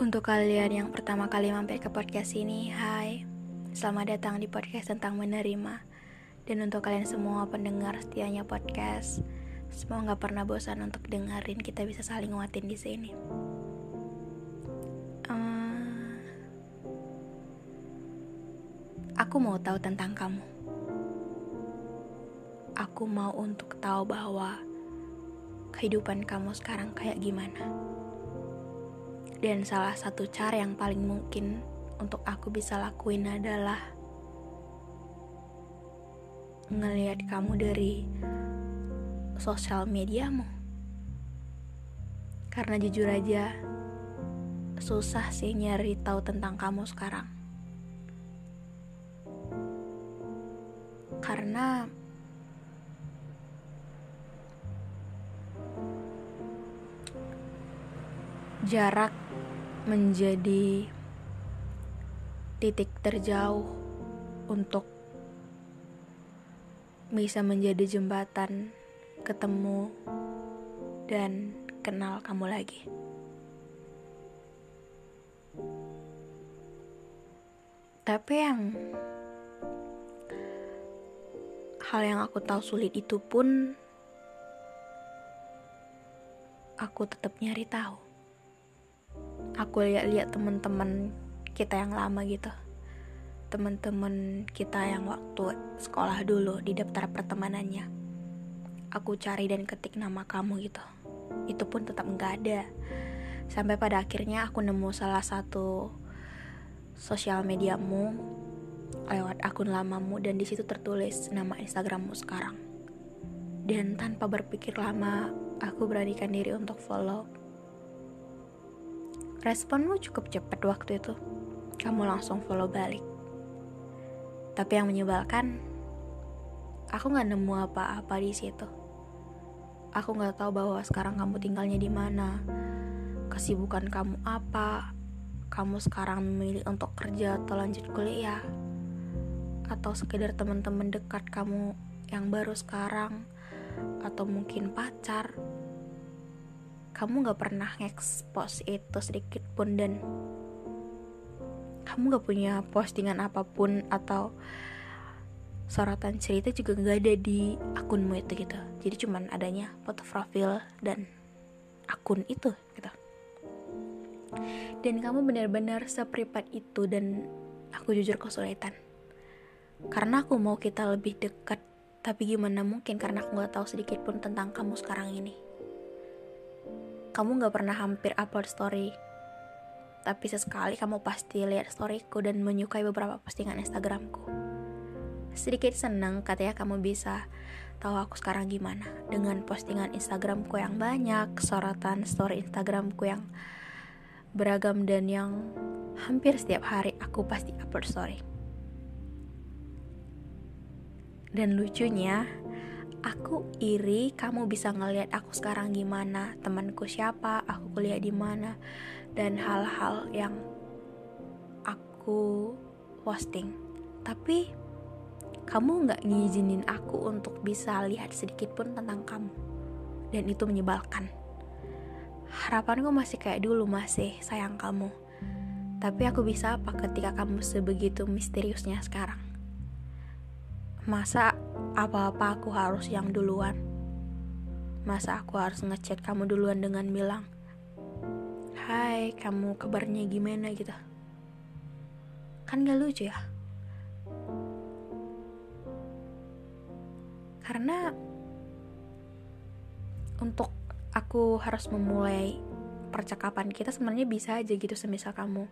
Untuk kalian yang pertama kali mampir ke podcast ini, hai. Selamat datang di podcast tentang menerima. Dan untuk kalian semua pendengar setianya podcast, Semoga nggak pernah bosan untuk dengerin kita bisa saling nguatin di sini. Uh, aku mau tahu tentang kamu. Aku mau untuk tahu bahwa kehidupan kamu sekarang kayak gimana. Dan salah satu cara yang paling mungkin untuk aku bisa lakuin adalah ngelihat kamu dari sosial mediamu. Karena jujur aja, susah sih nyari tahu tentang kamu sekarang. Karena jarak menjadi titik terjauh untuk bisa menjadi jembatan ketemu dan kenal kamu lagi. Tapi yang hal yang aku tahu sulit itu pun aku tetap nyari tahu. Aku lihat-lihat teman-teman kita yang lama gitu. Teman-teman kita yang waktu sekolah dulu di daftar pertemanannya. Aku cari dan ketik nama kamu gitu. Itu pun tetap nggak ada. Sampai pada akhirnya aku nemu salah satu sosial mediamu lewat akun lamamu dan di situ tertulis nama Instagrammu sekarang. Dan tanpa berpikir lama aku beranikan diri untuk follow responmu cukup cepat waktu itu. Kamu langsung follow balik. Tapi yang menyebalkan aku nggak nemu apa-apa di situ. Aku nggak tahu bahwa sekarang kamu tinggalnya di mana, kesibukan kamu apa, kamu sekarang memilih untuk kerja atau lanjut kuliah, atau sekedar teman-teman dekat kamu yang baru sekarang, atau mungkin pacar. Kamu gak pernah ngekspos itu sedikit pun dan kamu gak punya postingan apa pun atau sorotan cerita juga gak ada di akunmu itu gitu. Jadi cuman adanya foto profil dan akun itu gitu. Dan kamu benar-benar seprivat itu dan aku jujur kesulitan. Karena aku mau kita lebih dekat tapi gimana mungkin karena aku gak tahu sedikit pun tentang kamu sekarang ini kamu gak pernah hampir upload story. Tapi sesekali kamu pasti lihat storyku dan menyukai beberapa postingan Instagramku. Sedikit senang katanya kamu bisa tahu aku sekarang gimana. Dengan postingan Instagramku yang banyak, sorotan story Instagramku yang beragam dan yang hampir setiap hari aku pasti upload story. Dan lucunya, aku iri kamu bisa ngelihat aku sekarang gimana, temanku siapa, aku kuliah di mana, dan hal-hal yang aku posting. Tapi kamu nggak ngizinin aku untuk bisa lihat sedikit pun tentang kamu. Dan itu menyebalkan. Harapanku masih kayak dulu masih sayang kamu. Tapi aku bisa apa ketika kamu sebegitu misteriusnya sekarang? Masa apa-apa aku harus yang duluan? Masa aku harus ngechat kamu duluan dengan bilang, Hai, kamu kabarnya gimana gitu? Kan gak lucu ya? Karena untuk aku harus memulai percakapan kita sebenarnya bisa aja gitu semisal kamu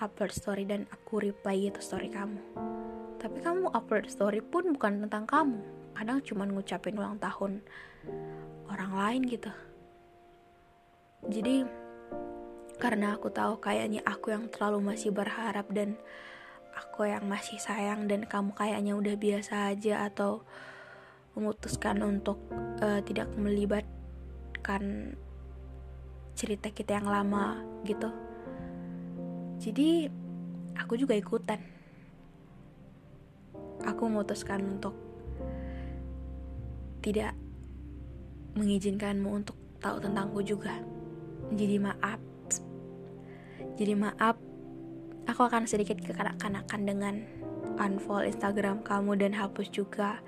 upload story dan aku reply itu story kamu tapi kamu upload story pun bukan tentang kamu. Kadang cuma ngucapin ulang tahun orang lain gitu. Jadi karena aku tahu kayaknya aku yang terlalu masih berharap dan aku yang masih sayang dan kamu kayaknya udah biasa aja atau memutuskan untuk uh, tidak melibatkan cerita kita yang lama gitu. Jadi aku juga ikutan aku memutuskan untuk tidak mengizinkanmu untuk tahu tentangku juga jadi maaf jadi maaf aku akan sedikit kekanak-kanakan dengan unfollow Instagram kamu dan hapus juga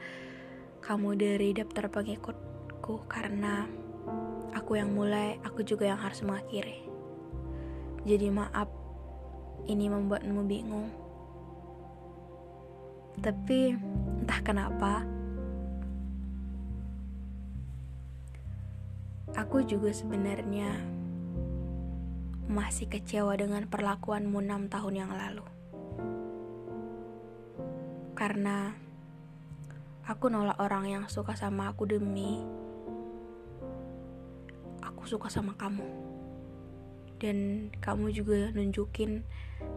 kamu dari daftar pengikutku karena aku yang mulai, aku juga yang harus mengakhiri. Jadi maaf, ini membuatmu bingung. Tapi entah kenapa, aku juga sebenarnya masih kecewa dengan perlakuanmu enam tahun yang lalu. Karena Aku nolak orang yang suka sama aku demi aku suka sama kamu. Dan kamu juga nunjukin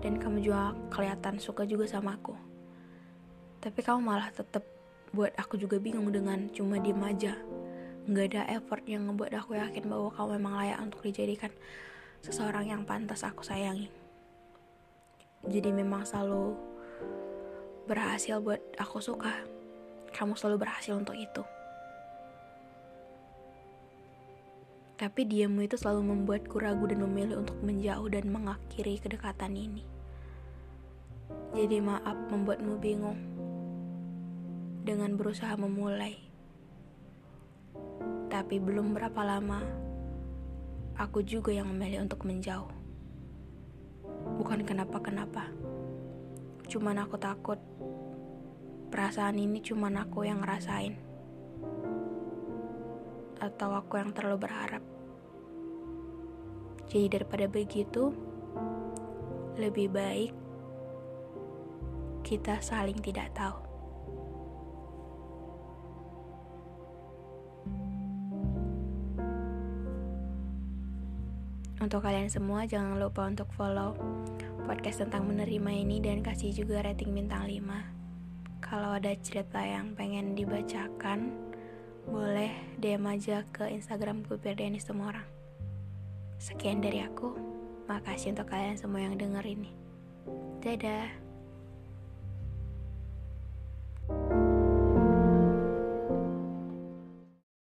dan kamu juga kelihatan suka juga sama aku. Tapi kamu malah tetap buat aku juga bingung dengan cuma diem aja. Nggak ada effort yang ngebuat aku yakin bahwa kamu memang layak untuk dijadikan seseorang yang pantas aku sayangi. Jadi memang selalu berhasil buat aku suka kamu selalu berhasil untuk itu. Tapi diammu itu selalu membuatku ragu dan memilih untuk menjauh dan mengakhiri kedekatan ini. Jadi maaf membuatmu bingung dengan berusaha memulai. Tapi belum berapa lama, aku juga yang memilih untuk menjauh. Bukan kenapa-kenapa. Cuman aku takut perasaan ini cuma aku yang ngerasain. Atau aku yang terlalu berharap. Jadi daripada begitu, lebih baik kita saling tidak tahu. Untuk kalian semua jangan lupa untuk follow podcast tentang menerima ini dan kasih juga rating bintang 5 kalau ada cerita yang pengen dibacakan boleh DM aja ke Instagram gue biar Dennis semua orang. Sekian dari aku. Makasih untuk kalian semua yang denger ini. Dadah